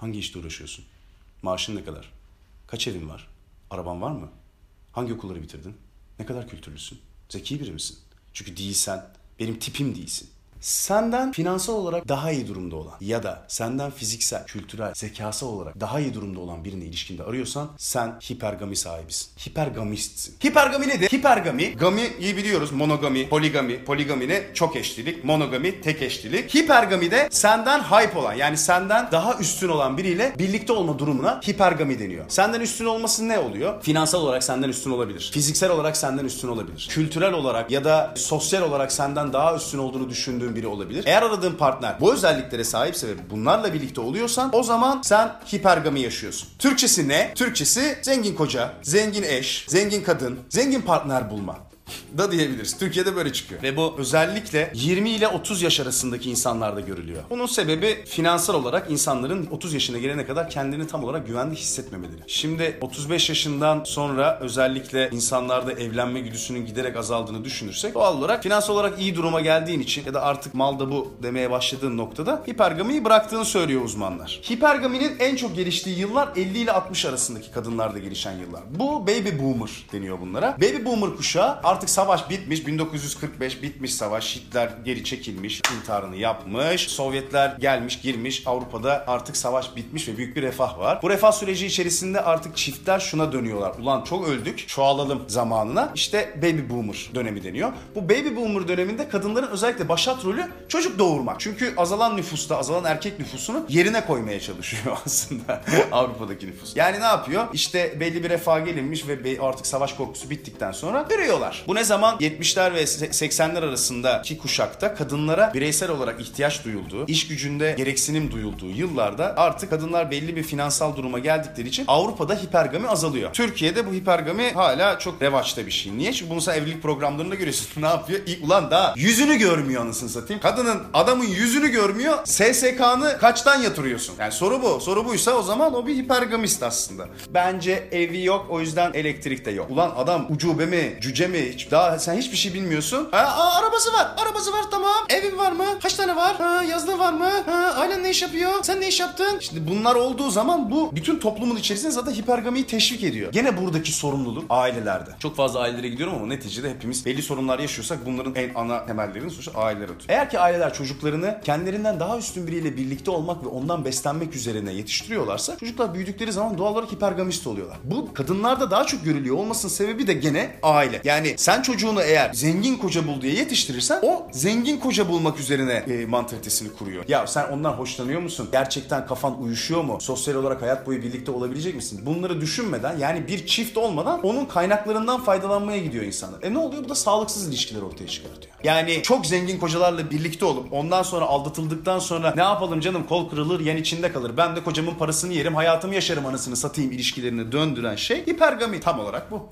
Hangi işte uğraşıyorsun? Maaşın ne kadar? Kaç evin var? Araban var mı? Hangi okulları bitirdin? Ne kadar kültürlüsün? Zeki biri misin? Çünkü değilsen benim tipim değilsin. Senden finansal olarak daha iyi durumda olan ya da senden fiziksel, kültürel, zekası olarak daha iyi durumda olan birini ilişkinde arıyorsan sen hipergami sahibisin. Hipergamistsin. Hipergami nedir? Hipergami, gamiyi biliyoruz. Monogami, poligami. Poligami ne? Çok eşlilik. Monogami tek eşlilik. Hipergami de senden hype olan yani senden daha üstün olan biriyle birlikte olma durumuna hipergami deniyor. Senden üstün olması ne oluyor? Finansal olarak senden üstün olabilir. Fiziksel olarak senden üstün olabilir. Kültürel olarak ya da sosyal olarak senden daha üstün olduğunu düşündüğün biri olabilir. Eğer aradığın partner bu özelliklere sahipse ve bunlarla birlikte oluyorsan o zaman sen hipergami yaşıyorsun. Türkçesi ne? Türkçesi zengin koca, zengin eş, zengin kadın, zengin partner bulma da diyebiliriz. Türkiye'de böyle çıkıyor. Ve bu özellikle 20 ile 30 yaş arasındaki insanlarda görülüyor. Bunun sebebi finansal olarak insanların 30 yaşına gelene kadar kendini tam olarak güvende hissetmemeleri. Şimdi 35 yaşından sonra özellikle insanlarda evlenme güdüsünün giderek azaldığını düşünürsek doğal olarak finansal olarak iyi duruma geldiğin için ya da artık malda bu demeye başladığın noktada hipergamiyi bıraktığını söylüyor uzmanlar. Hipergaminin en çok geliştiği yıllar 50 ile 60 arasındaki kadınlarda gelişen yıllar. Bu baby boomer deniyor bunlara. Baby boomer kuşağı artık savaş bitmiş. 1945 bitmiş savaş. Hitler geri çekilmiş. intiharını yapmış. Sovyetler gelmiş girmiş. Avrupa'da artık savaş bitmiş ve büyük bir refah var. Bu refah süreci içerisinde artık çiftler şuna dönüyorlar. Ulan çok öldük. Çoğalalım zamanına. İşte baby boomer dönemi deniyor. Bu baby boomer döneminde kadınların özellikle başat rolü çocuk doğurmak. Çünkü azalan nüfusta, azalan erkek nüfusunu yerine koymaya çalışıyor aslında Avrupa'daki nüfus. Yani ne yapıyor? İşte belli bir refah gelinmiş ve artık savaş korkusu bittikten sonra ürüyorlar. Bu ne zaman 70'ler ve 80'ler arasındaki kuşakta kadınlara bireysel olarak ihtiyaç duyulduğu, iş gücünde gereksinim duyulduğu yıllarda artık kadınlar belli bir finansal duruma geldikleri için Avrupa'da hipergami azalıyor. Türkiye'de bu hipergami hala çok revaçta bir şey. Niye? Çünkü bunu sen evlilik programlarında görüyorsun. ne yapıyor? İlk ulan daha yüzünü görmüyor anasını satayım. Kadının, adamın yüzünü görmüyor. SSK'nı kaçtan yatırıyorsun? Yani soru bu. Soru buysa o zaman o bir hipergamist aslında. Bence evi yok o yüzden elektrik de yok. Ulan adam ucube mi, cüce mi hiç daha sen hiçbir şey bilmiyorsun. Ha, aa, arabası var. Arabası var tamam. Evin var mı? Kaç tane var? Ha, yazlığı var mı? Ha, ailen ne iş yapıyor? Sen ne iş yaptın? Şimdi bunlar olduğu zaman bu bütün toplumun içerisinde zaten hipergamiyi teşvik ediyor. Gene buradaki sorumluluk ailelerde. Çok fazla ailelere gidiyorum ama neticede hepimiz belli sorunlar yaşıyorsak bunların en ana temellerini sonuçta aileler atıyor. Eğer ki aileler çocuklarını kendilerinden daha üstün biriyle birlikte olmak ve ondan beslenmek üzerine yetiştiriyorlarsa çocuklar büyüdükleri zaman doğal olarak hipergamist oluyorlar. Bu kadınlarda daha çok görülüyor olmasının sebebi de gene aile. Yani sen çocuğunu eğer zengin koca bul diye yetiştirirsen o zengin koca bulmak üzerine e, mantalitesini kuruyor. Ya sen ondan hoşlanıyor musun? Gerçekten kafan uyuşuyor mu? Sosyal olarak hayat boyu birlikte olabilecek misin? Bunları düşünmeden yani bir çift olmadan onun kaynaklarından faydalanmaya gidiyor insanlar. E ne oluyor? Bu da sağlıksız ilişkiler ortaya çıkartıyor. Yani çok zengin kocalarla birlikte olup ondan sonra aldatıldıktan sonra ne yapalım canım kol kırılır yen içinde kalır. Ben de kocamın parasını yerim hayatımı yaşarım anasını satayım ilişkilerini döndüren şey hipergami tam olarak bu.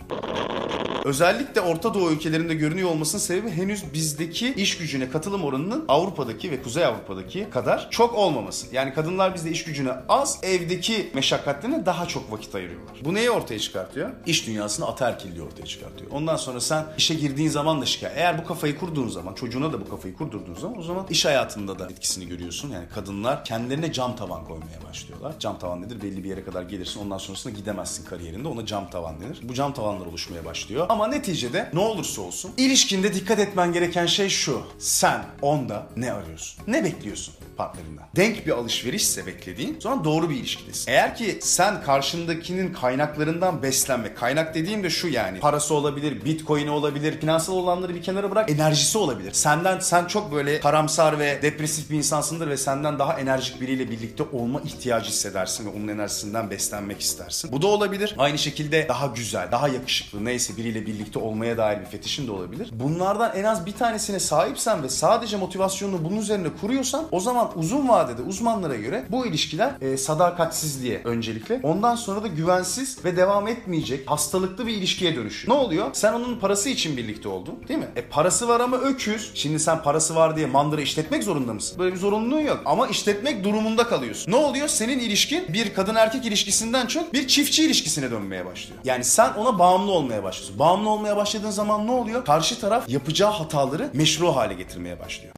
Özellikle Orta Doğu ülkelerinde görünüyor olmasının sebebi henüz bizdeki iş gücüne katılım oranının Avrupa'daki ve Kuzey Avrupa'daki kadar çok olmaması. Yani kadınlar bizde iş gücüne az, evdeki meşakkatlerine daha çok vakit ayırıyorlar. Bu neyi ortaya çıkartıyor? İş dünyasını ataerkilliği ortaya çıkartıyor. Ondan sonra sen işe girdiğin zaman da şikayet. Eğer bu kafayı kurduğun zaman, çocuğuna da bu kafayı kurdurduğun zaman o zaman iş hayatında da etkisini görüyorsun. Yani kadınlar kendilerine cam tavan koymaya başlıyorlar. Cam tavan nedir? Belli bir yere kadar gelirsin. Ondan sonrasında gidemezsin kariyerinde. Ona cam tavan denir. Bu cam tavanlar oluşmaya başlıyor. Ama neticede ne olursa olsun ilişkinde dikkat etmen gereken şey şu. Sen onda ne arıyorsun? Ne bekliyorsun partnerinden? Denk bir alışverişse beklediğin sonra doğru bir ilişkidesin. Eğer ki sen karşındakinin kaynaklarından beslenme, kaynak dediğim de şu yani parası olabilir, bitcoin'i olabilir, finansal olanları bir kenara bırak enerjisi olabilir. Senden sen çok böyle karamsar ve depresif bir insansındır ve senden daha enerjik biriyle birlikte olma ihtiyacı hissedersin ve onun enerjisinden beslenmek istersin. Bu da olabilir. Aynı şekilde daha güzel, daha yakışıklı neyse biriyle birlikte olmaya dair bir fetişin de olabilir. Bunlardan en az bir tanesine sahipsen ve sadece motivasyonunu bunun üzerine kuruyorsan o zaman uzun vadede uzmanlara göre bu ilişkiler e, sadakatsizliğe öncelikle ondan sonra da güvensiz ve devam etmeyecek hastalıklı bir ilişkiye dönüşüyor. Ne oluyor? Sen onun parası için birlikte oldun değil mi? E parası var ama öküz. Şimdi sen parası var diye mandıra işletmek zorunda mısın? Böyle bir zorunluluğun yok. Ama işletmek durumunda kalıyorsun. Ne oluyor? Senin ilişkin bir kadın erkek ilişkisinden çok bir çiftçi ilişkisine dönmeye başlıyor. Yani sen ona bağımlı olmaya başlıyorsun. Bağımlı olmaya başladığın zaman ne oluyor? Karşı taraf yapacağı hataları meşru hale getirmeye başlıyor.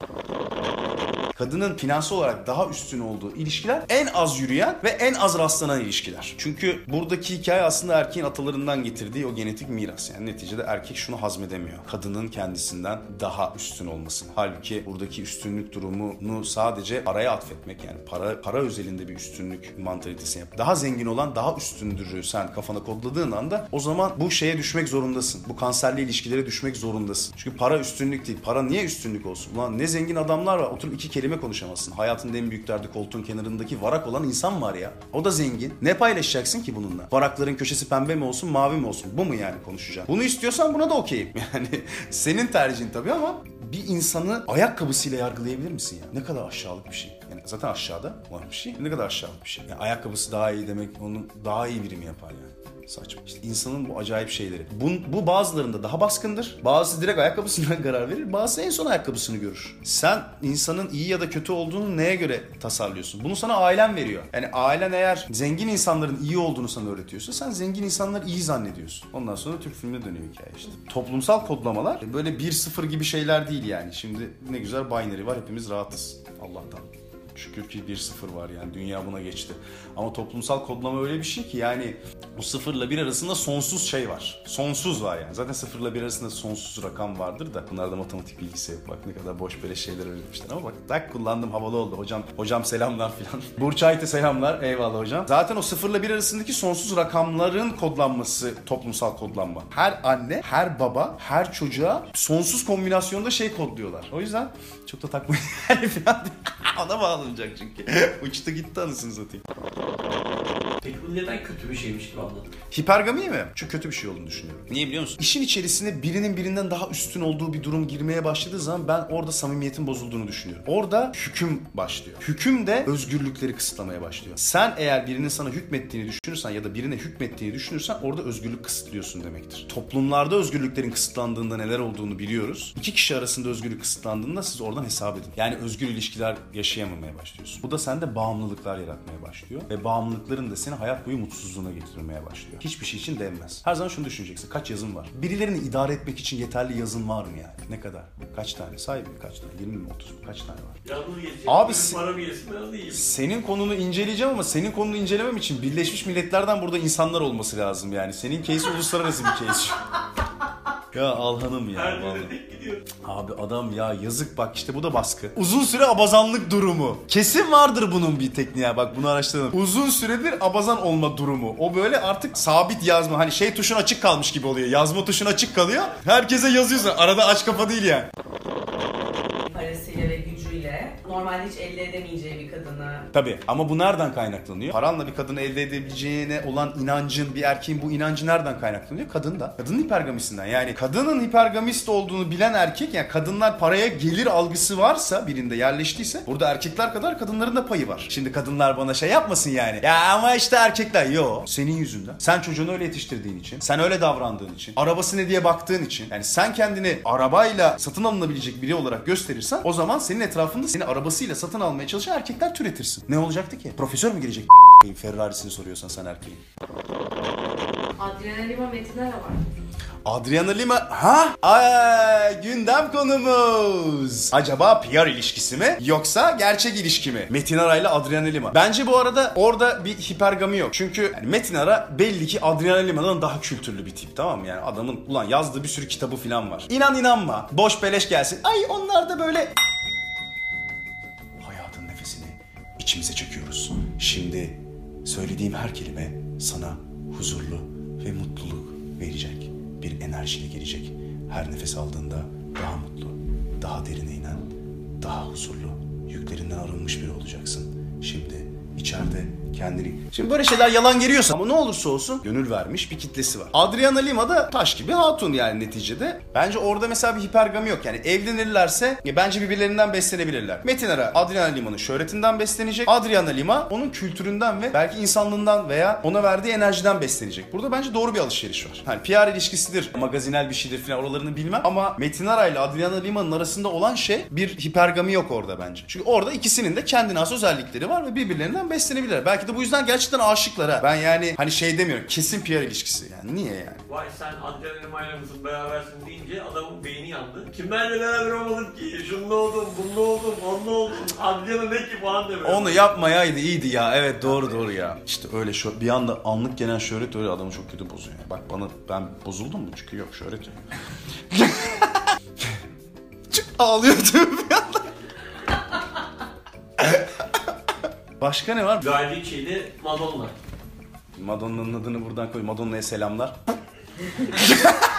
Kadının finansal olarak daha üstün olduğu ilişkiler en az yürüyen ve en az rastlanan ilişkiler. Çünkü buradaki hikaye aslında erkeğin atalarından getirdiği o genetik miras. Yani neticede erkek şunu hazmedemiyor. Kadının kendisinden daha üstün olmasını. Halbuki buradaki üstünlük durumunu sadece paraya atfetmek yani para para özelinde bir üstünlük mantalitesi yap. Daha zengin olan daha üstündürü sen kafana kodladığın anda o zaman bu şeye düşmek zorundasın. Bu kanserli ilişkilere düşmek zorundasın. Çünkü para üstünlük değil. Para niye üstünlük olsun? Ulan ne zengin adamlar var. Oturup iki kelime konuşamazsın. Hayatında en büyük derdi koltuğun kenarındaki varak olan insan var ya. O da zengin. Ne paylaşacaksın ki bununla? Varakların köşesi pembe mi olsun mavi mi olsun? Bu mu yani konuşacaksın? Bunu istiyorsan buna da okeyim. Yani senin tercihin tabii ama bir insanı ayakkabısıyla yargılayabilir misin ya? Ne kadar aşağılık bir şey. Yani zaten aşağıda olan bir şey. Ne kadar aşağılık bir şey. Yani ayakkabısı daha iyi demek onu daha iyi biri mi yapar yani? Saçma. İşte insanın bu acayip şeyleri. Bu, bu bazılarında daha baskındır. Bazısı direkt ayakkabısından karar verir. Bazısı en son ayakkabısını görür. Sen insanın iyi ya da kötü olduğunu neye göre tasarlıyorsun? Bunu sana ailen veriyor. Yani ailen eğer zengin insanların iyi olduğunu sana öğretiyorsa sen zengin insanları iyi zannediyorsun. Ondan sonra Türk filmine dönüyor hikaye işte. Toplumsal kodlamalar böyle 1-0 gibi şeyler değil yani. Şimdi ne güzel binary var hepimiz rahatız. Allah'tan. Şükür ki 1-0 var yani dünya buna geçti. Ama toplumsal kodlama öyle bir şey ki yani o sıfırla bir arasında sonsuz şey var. Sonsuz var yani. Zaten sıfırla bir arasında sonsuz rakam vardır da bunlarda matematik bilgisi yok. Bak ne kadar boş böyle şeyler öğretmişler ama bak tak kullandım havalı oldu. Hocam hocam selamlar filan. Burç Ayt'e selamlar. Eyvallah hocam. Zaten o sıfırla bir arasındaki sonsuz rakamların kodlanması toplumsal kodlanma. Her anne, her baba, her çocuğa sonsuz kombinasyonda şey kodluyorlar. O yüzden çok da takmayın. Ona bağlanacak çünkü. Uçtu gitti anasını satayım. Peki bu neden kötü bir şeymiş gibi anladım? Hipergami mi? Çok kötü bir şey olduğunu düşünüyorum. Niye biliyor musun? İşin içerisine birinin birinden daha üstün olduğu bir durum girmeye başladığı zaman ben orada samimiyetin bozulduğunu düşünüyorum. Orada hüküm başlıyor. Hüküm de özgürlükleri kısıtlamaya başlıyor. Sen eğer birinin sana hükmettiğini düşünürsen ya da birine hükmettiğini düşünürsen orada özgürlük kısıtlıyorsun demektir. Toplumlarda özgürlüklerin kısıtlandığında neler olduğunu biliyoruz. İki kişi arasında özgürlük kısıtlandığında siz oradan hesap edin. Yani özgür ilişkiler yaşayamamaya başlıyorsun. Bu da sende bağımlılıklar yaratmaya başlıyor. Ve bağımlılıkların da seni hayat boyu mutsuzluğuna getirmeye başlıyor. Hiçbir şey için değmez. Her zaman şunu düşüneceksin. Kaç yazın var? Birilerini idare etmek için yeterli yazın var mı yani? Ne kadar? Kaç tane? Say bir kaç tane? 20 mi 30 mu? Kaç tane var? Ya bunu yetecek. Abi se- param yesin ben alayım. Senin konunu inceleyeceğim ama senin konunu incelemem için Birleşmiş Milletler'den burada insanlar olması lazım yani. Senin case uluslararası bir case. ya Alhan'ım ya. Her vallahi. tek gidiyor. Abi adam ya yazık bak işte bu da baskı. Uzun süre abazanlık durumu. Kesin vardır bunun bir tekniği ya bak bunu araştıralım. Uzun süredir abazan olma durumu. O böyle artık sabit yazma hani şey tuşun açık kalmış gibi oluyor. Yazma tuşun açık kalıyor. Herkese yazıyorsun. Arada aç kafa değil yani. Normalde hiç elde edemeyeceği bir kadını Tabii ama bu nereden kaynaklanıyor? Paranla bir kadını elde edebileceğine olan inancın, bir erkeğin bu inancı nereden kaynaklanıyor? Kadın da. Kadının hipergamisinden. Yani kadının hipergamist olduğunu bilen erkek, yani kadınlar paraya gelir algısı varsa birinde yerleştiyse burada erkekler kadar kadınların da payı var. Şimdi kadınlar bana şey yapmasın yani. Ya ama işte erkekler. Yo. Senin yüzünden. Sen çocuğunu öyle yetiştirdiğin için. Sen öyle davrandığın için. Arabası ne diye baktığın için. Yani sen kendini arabayla satın alınabilecek biri olarak gösterirsen o zaman senin etrafında seni arabasıyla satın almaya çalışan erkekler türetirsin. Ne olacaktı ki? Profesör mü gelecek? Ferrari'sini soruyorsan sen erkeğin. Adriana Lima Metinara var. Adriana Lima... Ha? Ay, gündem konumuz. Acaba PR ilişkisi mi? Yoksa gerçek ilişki mi? Metin Ara ile Adriana Lima. Bence bu arada orada bir hipergami yok. Çünkü yani Metin Ara belli ki Adriana Lima'dan daha kültürlü bir tip tamam mı? Yani adamın ulan yazdığı bir sürü kitabı falan var. İnan inanma. Boş beleş gelsin. Ay onlar da böyle... içimize çekiyoruz. Şimdi söylediğim her kelime sana huzurlu ve mutluluk verecek. Bir enerjiyle gelecek. Her nefes aldığında daha mutlu, daha derine inen, daha huzurlu, yüklerinden arınmış biri olacaksın. Şimdi içeride kendini... Şimdi böyle şeyler yalan geliyorsa ama ne olursa olsun gönül vermiş bir kitlesi var. Adriana Lima da taş gibi hatun yani neticede. Bence orada mesela bir hipergami yok. Yani evlenirlerse ya bence birbirlerinden beslenebilirler. Metin Ara Adriana Lima'nın şöhretinden beslenecek. Adriana Lima onun kültüründen ve belki insanlığından veya ona verdiği enerjiden beslenecek. Burada bence doğru bir alışveriş var. Hani PR ilişkisidir, magazinel bir şeydir falan oralarını bilmem ama Metin Ara ile Adriana Lima'nın arasında olan şey bir hipergami yok orada bence. Çünkü orada ikisinin de kendine has özellikleri var ve birbirlerinden beslenebilirler. Belki Belki de bu yüzden gerçekten aşıklar ha. Ben yani hani şey demiyorum. Kesin PR ilişkisi. Yani niye yani? Vay sen Adrian Elmay'la mısın berabersin deyince adamın beyni yandı. Kimlerle beraber olmadık ki? Şunda oldum, bunda oldum, onda oldum. Adrian'a ne ki falan demiyor. Onu yapmayaydı iyiydi ya. Evet doğru doğru ya. İşte öyle şu bir anda anlık gelen şöhret öyle adamı çok kötü bozuyor. Yani. Bak bana ben bozuldum mu? Çünkü yok şöhret yok. Ağlıyordum Başka ne var? Guy Ritchie'yle Madonna. Madonna'nın adını buradan koy. Madonna'ya selamlar.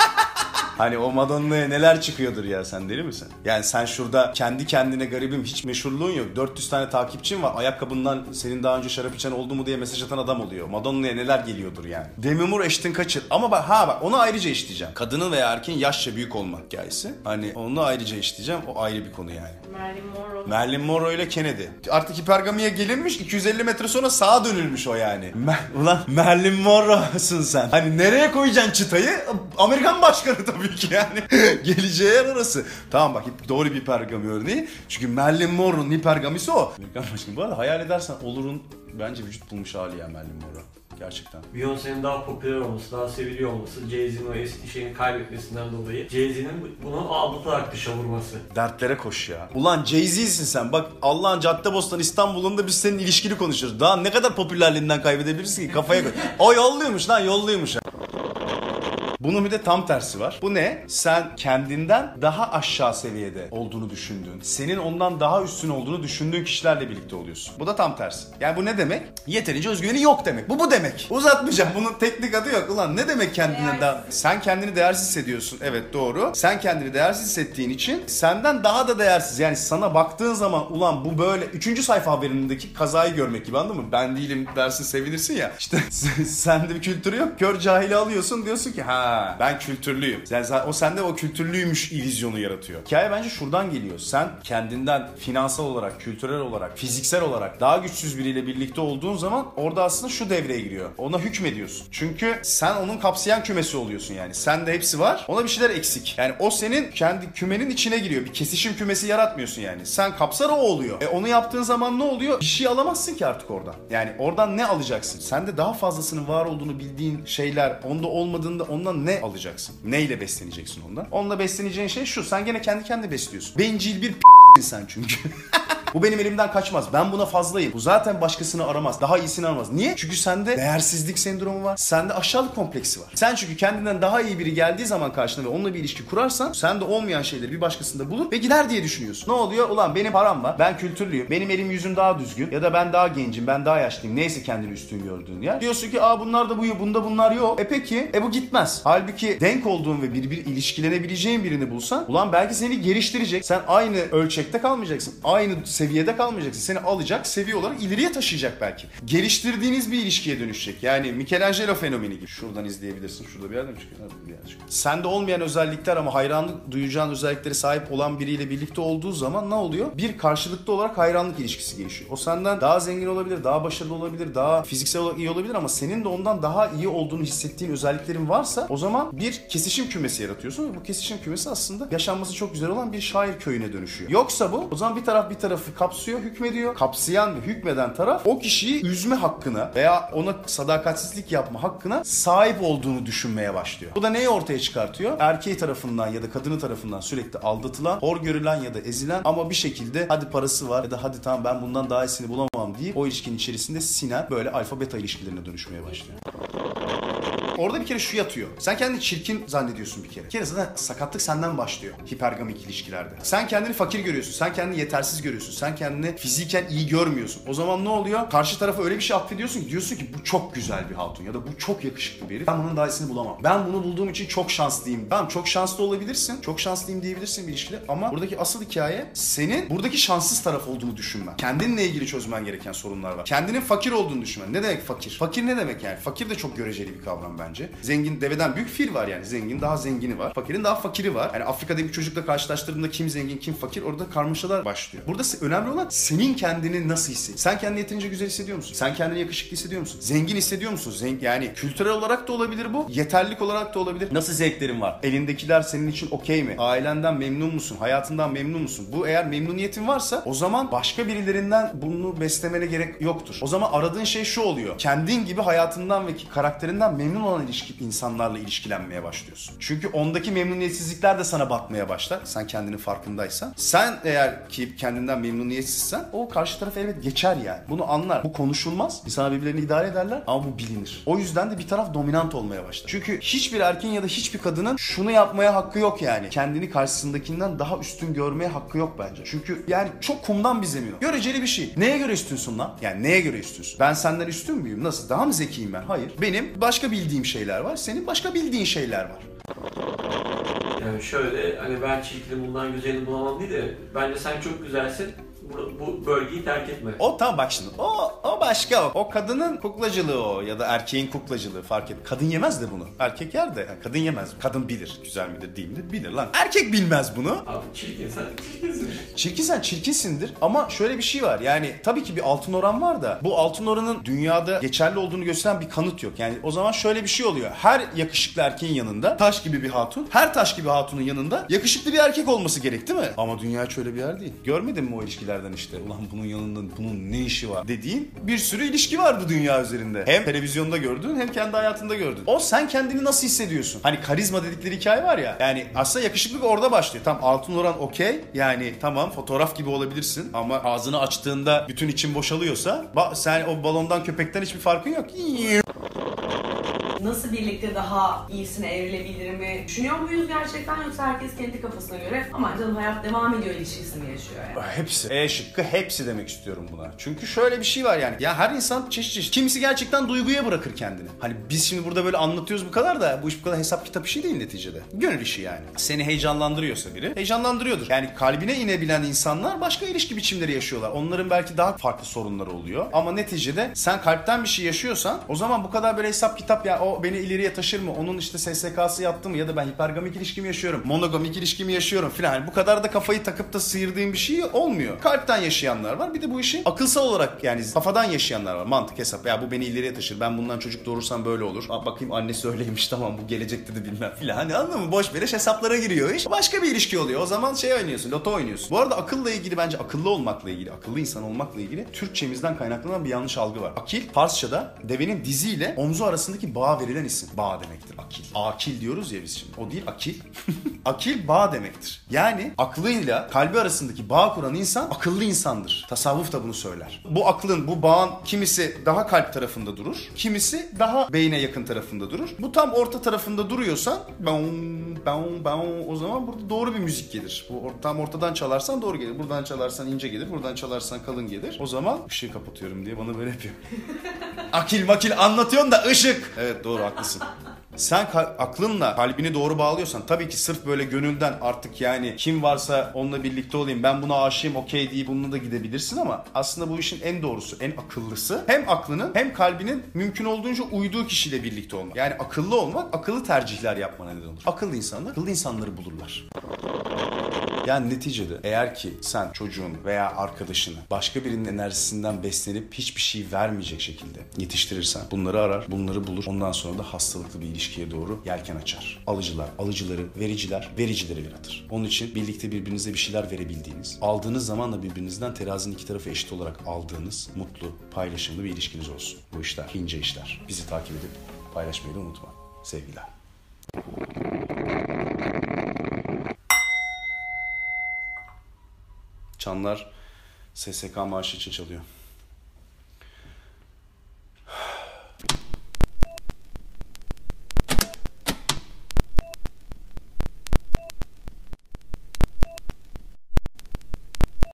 Hani o Madonna'ya neler çıkıyordur ya sen deli misin? Yani sen şurada kendi kendine garibim hiç meşhurluğun yok. 400 tane takipçin var. Ayakkabından senin daha önce şarap içen oldu mu diye mesaj atan adam oluyor. Madonna'ya neler geliyordur yani. Demi Moore Ashton Kutcher. Ama bak ha bak onu ayrıca işleyeceğim. Kadının veya erkeğin yaşça büyük olma hikayesi. Hani onu ayrıca işleyeceğim. O ayrı bir konu yani. Marilyn Monroe. Marilyn Monroe ile Kennedy. Artık hipergamiye gelinmiş 250 metre sonra sağa dönülmüş o yani. Ma- Ulan Marilyn Monroe'sun sen. Hani nereye koyacaksın çıtayı? Amerikan başkanı tabii ki yani. Geleceği yer orası. Tamam bak doğru bir hipergami örneği. Çünkü Marilyn Monroe'nun hipergamisi o. Amerikan başkanı. Bu arada hayal edersen olurun bence vücut bulmuş hali ya Marilyn Monroe. Gerçekten. Beyoncé'nin daha popüler olması, daha seviliyor olması, Jay-Z'nin o eski şeyini kaybetmesinden dolayı Jay-Z'nin bunu aldatarak dışa vurması. Dertlere koş ya. Ulan Jay-Z'sin sen. Bak Allah'ın Caddebostan İstanbul'unda biz senin ilişkili konuşuyoruz. Daha ne kadar popülerliğinden kaybedebilirsin ki kafaya koy. O yolluyormuş lan yolluyormuş. Bunun bir de tam tersi var. Bu ne? Sen kendinden daha aşağı seviyede olduğunu düşündüğün, senin ondan daha üstün olduğunu düşündüğün kişilerle birlikte oluyorsun. Bu da tam tersi. Yani bu ne demek? Yeterince özgüveni yok demek. Bu bu demek. Uzatmayacağım. Bunun teknik adı yok. Ulan ne demek kendinden daha... Sen kendini değersiz hissediyorsun. Evet doğru. Sen kendini değersiz hissettiğin için senden daha da değersiz. Yani sana baktığın zaman ulan bu böyle 3. sayfa haberindeki kazayı görmek gibi anladın mı? Ben değilim dersin sevinirsin ya. İşte sende bir kültürü yok. Kör cahili alıyorsun diyorsun ki ha ben kültürlüyüm. Yani zaten o sende o kültürlüymüş illüzyonu yaratıyor. Hikaye bence şuradan geliyor. Sen kendinden finansal olarak, kültürel olarak, fiziksel olarak daha güçsüz biriyle birlikte olduğun zaman orada aslında şu devreye giriyor. Ona hükmediyorsun. Çünkü sen onun kapsayan kümesi oluyorsun yani. Sende hepsi var. Ona bir şeyler eksik. Yani o senin kendi kümenin içine giriyor. Bir kesişim kümesi yaratmıyorsun yani. Sen kapsar o oluyor. E onu yaptığın zaman ne oluyor? Bir şey alamazsın ki artık oradan. Yani oradan ne alacaksın? Sende daha fazlasının var olduğunu bildiğin şeyler onda olmadığında ondan ne alacaksın? Neyle besleneceksin ondan? Onunla besleneceğin şey şu. Sen gene kendi kendine besliyorsun. Bencil bir p***sin sen çünkü. Bu benim elimden kaçmaz. Ben buna fazlayım. Bu zaten başkasını aramaz. Daha iyisini aramaz. Niye? Çünkü sende değersizlik sendromu var. Sende aşağılık kompleksi var. Sen çünkü kendinden daha iyi biri geldiği zaman karşına ve onunla bir ilişki kurarsan sende olmayan şeyleri bir başkasında bulur ve gider diye düşünüyorsun. Ne oluyor? Ulan benim param var. Ben kültürlüyüm. Benim elim yüzüm daha düzgün. Ya da ben daha gencim. Ben daha yaşlıyım. Neyse kendini üstün gördüğün yer. Diyorsun ki aa bunlar da bu bunda bunlar yok. E peki. E bu gitmez. Halbuki denk olduğun ve birbir ilişkilenebileceğin birini bulsan ulan belki seni geliştirecek. Sen aynı ölçekte kalmayacaksın. Aynı seviyede kalmayacaksın. Seni alacak, seviye olarak ileriye taşıyacak belki. Geliştirdiğiniz bir ilişkiye dönüşecek. Yani Michelangelo fenomeni gibi. Şuradan izleyebilirsin. Şurada bir yerde mi çıkıyor? Bir yerde çıkıyor. Sende olmayan özellikler ama hayranlık duyacağın özelliklere sahip olan biriyle birlikte olduğu zaman ne oluyor? Bir karşılıklı olarak hayranlık ilişkisi gelişiyor. O senden daha zengin olabilir, daha başarılı olabilir, daha fiziksel olarak iyi olabilir ama senin de ondan daha iyi olduğunu hissettiğin özelliklerin varsa o zaman bir kesişim kümesi yaratıyorsun ve bu kesişim kümesi aslında yaşanması çok güzel olan bir şair köyüne dönüşüyor. Yoksa bu o zaman bir taraf bir tarafı kapsıyor, hükmediyor. Kapsayan ve hükmeden taraf o kişiyi üzme hakkına veya ona sadakatsizlik yapma hakkına sahip olduğunu düşünmeye başlıyor. Bu da neyi ortaya çıkartıyor? Erkeği tarafından ya da kadını tarafından sürekli aldatılan, hor görülen ya da ezilen ama bir şekilde hadi parası var ya da hadi tamam ben bundan daha iyisini bulamam deyip o ilişkinin içerisinde sinen böyle alfa beta ilişkilerine dönüşmeye başlıyor. Orada bir kere şu yatıyor. Sen kendini çirkin zannediyorsun bir kere. Bir kere zaten sakatlık senden başlıyor hipergamik ilişkilerde. Sen kendini fakir görüyorsun. Sen kendini yetersiz görüyorsun. Sen kendini fiziken iyi görmüyorsun. O zaman ne oluyor? Karşı tarafa öyle bir şey atfediyorsun ki diyorsun ki bu çok güzel bir hatun ya da bu çok yakışıklı bir herif. Ben bunun daha iyisini bulamam. Ben bunu bulduğum için çok şanslıyım. Tamam çok şanslı olabilirsin. Çok şanslıyım diyebilirsin bir ilişkide ama buradaki asıl hikaye senin buradaki şanssız taraf olduğunu düşünmen. Kendinle ilgili çözmen gereken sorunlar var. Kendinin fakir olduğunu düşünmen. Ne demek fakir? Fakir ne demek yani? Fakir de çok göreceli bir kavram bence. Bence. Zengin deveden büyük fil var yani. Zengin daha zengini var. Fakirin daha fakiri var. Yani Afrika'da bir çocukla karşılaştırdığında kim zengin kim fakir orada karmaşalar başlıyor. Burada önemli olan senin kendini nasıl hissediyorsun? Sen kendini yeterince güzel hissediyor musun? Sen kendini yakışıklı hissediyor musun? Zengin hissediyor musun? Zengin yani kültürel olarak da olabilir bu. Yeterlilik olarak da olabilir. Nasıl zevklerin var? Elindekiler senin için okey mi? Ailenden memnun musun? Hayatından memnun musun? Bu eğer memnuniyetin varsa o zaman başka birilerinden bunu beslemene gerek yoktur. O zaman aradığın şey şu oluyor. Kendin gibi hayatından ve karakterinden memnun olan ilişki, insanlarla ilişkilenmeye başlıyorsun. Çünkü ondaki memnuniyetsizlikler de sana batmaya başlar. Sen kendinin farkındaysan. Sen eğer ki kendinden memnuniyetsizsen o karşı taraf elbet geçer yani. Bunu anlar. Bu konuşulmaz. İnsanlar birbirlerini idare ederler ama bu bilinir. O yüzden de bir taraf dominant olmaya başlar. Çünkü hiçbir erkeğin ya da hiçbir kadının şunu yapmaya hakkı yok yani. Kendini karşısındakinden daha üstün görmeye hakkı yok bence. Çünkü yani çok kumdan bir zemin. Göreceli bir şey. Neye göre üstünsün lan? Yani neye göre üstünsün? Ben senden üstün müyüm? Nasıl? Daha mı zekiyim ben? Hayır. Benim başka bildiğim şeyler var. Senin başka bildiğin şeyler var. Yani şöyle hani ben çirkinim bundan güzelini bulamam değil de bence sen çok güzelsin. Bu, bu bölgeyi terk etme. O tamam bak şimdi. O, o başka o. O kadının kuklacılığı o ya da erkeğin kuklacılığı fark et. Kadın yemez de bunu. Erkek yer de yani kadın yemez. Kadın bilir. Güzel midir değil midir bilir lan. Erkek bilmez bunu. Abi çirkin sen çirkinsin. Çirkin sen çirkinsindir ama şöyle bir şey var. Yani tabii ki bir altın oran var da bu altın oranın dünyada geçerli olduğunu gösteren bir kanıt yok. Yani o zaman şöyle bir şey oluyor. Her yakışıklı erkeğin yanında taş gibi bir hatun, her taş gibi hatunun yanında yakışıklı bir erkek olması gerek değil mi? Ama dünya şöyle bir yer değil. Görmedin mi o ilişkilerden işte? Ulan bunun yanında bunun ne işi var dediğin bir sürü ilişki var bu dünya üzerinde. Hem televizyonda gördün hem kendi hayatında gördün. O sen kendini nasıl hissediyorsun? Hani karizma dedikleri hikaye var ya. Yani aslında yakışıklık orada başlıyor. Tam altın oran okey. Yani tamam fotoğraf gibi olabilirsin ama ağzını açtığında bütün için boşalıyorsa ba- sen o balondan köpekten hiçbir farkın yok. Nasıl birlikte daha iyisine evrilebilirimi düşünüyor muyuz gerçekten yoksa herkes kendi kafasına göre ama canım hayat devam ediyor ilişkisi mi yaşıyor yani? Hepsi. E şıkkı hepsi demek istiyorum buna. Çünkü şöyle bir şey var yani. Ya her insan çeşit çeşit. Kimisi gerçekten duyguya bırakır kendini. Hani biz şimdi burada böyle anlatıyoruz bu kadar da bu iş bu kadar hesap kitap işi değil neticede. Gönül işi yani. Seni heyecanlandırıyorsa biri heyecanlandırıyordur. Yani kalbine inebilen insanlar başka ilişki biçimleri yaşıyorlar. Onların belki daha farklı sorunları oluyor. Ama neticede sen kalpten bir şey yaşıyorsan o zaman bu kadar böyle hesap kitap ya o beni ileriye taşır mı? Onun işte SSK'sı yattı mı? Ya da ben hipergamik ilişkimi yaşıyorum. Monogamik ilişkimi yaşıyorum filan. Yani bu kadar da kafayı takıp da sıyırdığım bir şey olmuyor. Kalpten yaşayanlar var. Bir de bu işi akılsal olarak yani kafadan yaşayanlar var. Mantık hesap. Ya bu beni ileriye taşır. Ben bundan çocuk doğurursam böyle olur. Aa, bakayım annesi öyleymiş tamam bu gelecekte de bilmem filan. Hani anladın mı? Boş beleş hesaplara giriyor iş. Başka bir ilişki oluyor. O zaman şey oynuyorsun. Loto oynuyorsun. Bu arada akılla ilgili bence akıllı olmakla ilgili, akıllı insan olmakla ilgili Türkçemizden kaynaklanan bir yanlış algı var. Akil Farsçada devenin diziyle omzu arasındaki bağa verilen isim. Bağ demektir akil. Akil diyoruz ya biz şimdi. O değil akil. akil bağ demektir. Yani aklıyla kalbi arasındaki bağ kuran insan akıllı insandır. Tasavvuf da bunu söyler. Bu aklın, bu bağın kimisi daha kalp tarafında durur. Kimisi daha beyne yakın tarafında durur. Bu tam orta tarafında duruyorsan baum, baum, baum, o zaman burada doğru bir müzik gelir. Bu tam ortadan çalarsan doğru gelir. Buradan çalarsan ince gelir. Buradan çalarsan kalın gelir. O zaman ışığı kapatıyorum diye bana böyle yapıyor. Akil makil anlatıyorsun da ışık. Evet doğru haklısın. Sen aklınla kalbini doğru bağlıyorsan tabii ki sırf böyle gönülden artık yani kim varsa onunla birlikte olayım ben buna aşığım okey deyip bununla da gidebilirsin ama aslında bu işin en doğrusu en akıllısı hem aklının hem kalbinin mümkün olduğunca uyduğu kişiyle birlikte olmak. Yani akıllı olmak akıllı tercihler yapmana neden olur. Akıllı insanlar akıllı insanları bulurlar. Yani neticede eğer ki sen çocuğun veya arkadaşını başka birinin enerjisinden beslenip hiçbir şey vermeyecek şekilde yetiştirirsen bunları arar, bunları bulur. Ondan sonra da hastalıklı bir ilişkiye doğru yelken açar. Alıcılar, alıcıları, vericiler, vericileri yaratır. Onun için birlikte birbirinize bir şeyler verebildiğiniz, aldığınız zaman da birbirinizden terazinin iki tarafı eşit olarak aldığınız mutlu, paylaşımlı bir ilişkiniz olsun. Bu işler ince işler. Bizi takip edip paylaşmayı da unutma. Sevgiler. Çanlar SSK maaşı için çalıyor.